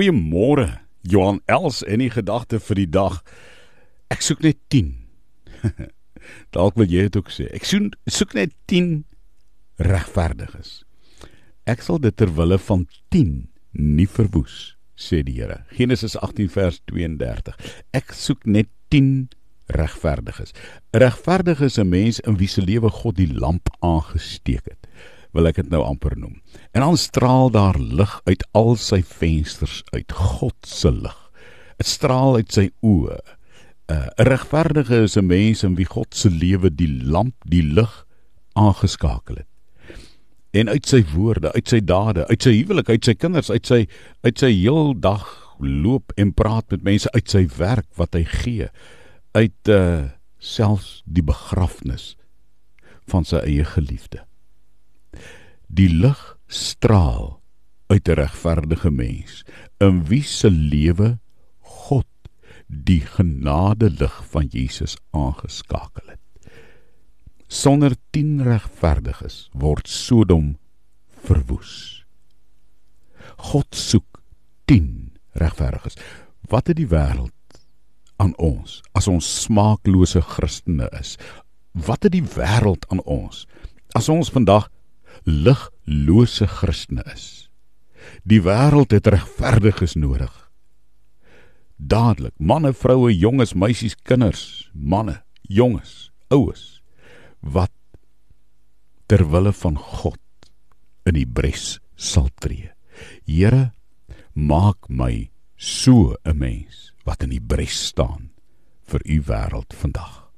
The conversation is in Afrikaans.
Goeiemôre, Johan Els en die gedagte vir die dag. Ek soek net 10. Dalk wil jy dit ook sê. Ek soek, soek net 10 regverdiges. Ek sal dit ter wille van 10 nie verwoes, sê die Here. Genesis 18 vers 32. Ek soek net 10 regverdiges. Regverdig is 'n mens in wie se lewe God die lamp aangesteek het wil ek dit nou amper noem. En dan straal daar lig uit al sy vensters uit, God se lig. Dit straal uit sy oë. 'n uh, Regverdige is 'n mens in wie God se lewe die lamp, die lig aangeskakel het. En uit sy woorde, uit sy dade, uit sy huwelik, uit sy kinders, uit sy uit sy heel dag loop en praat met mense uit sy werk wat hy gee, uit uh selfs die begrafnis van sy eie geliefde. Die lig straal uit 'n regverdige mens in wie se lewe God die genade lig van Jesus aangeskakel het. Sonder 10 regverdiges word Sodom verwoes. God soek 10 regverdiges. Wat het die wêreld aan ons as ons smaaklose Christene is? Wat het die wêreld aan ons as ons vandag liglose Christene is. Die wêreld het regverdiges nodig. Dadelik, manne, vroue, jonges, meisies, kinders, manne, jonges, oues wat ter wille van God in die bres sal tree. Here, maak my so 'n mens wat in die bres staan vir u wêreld vandag.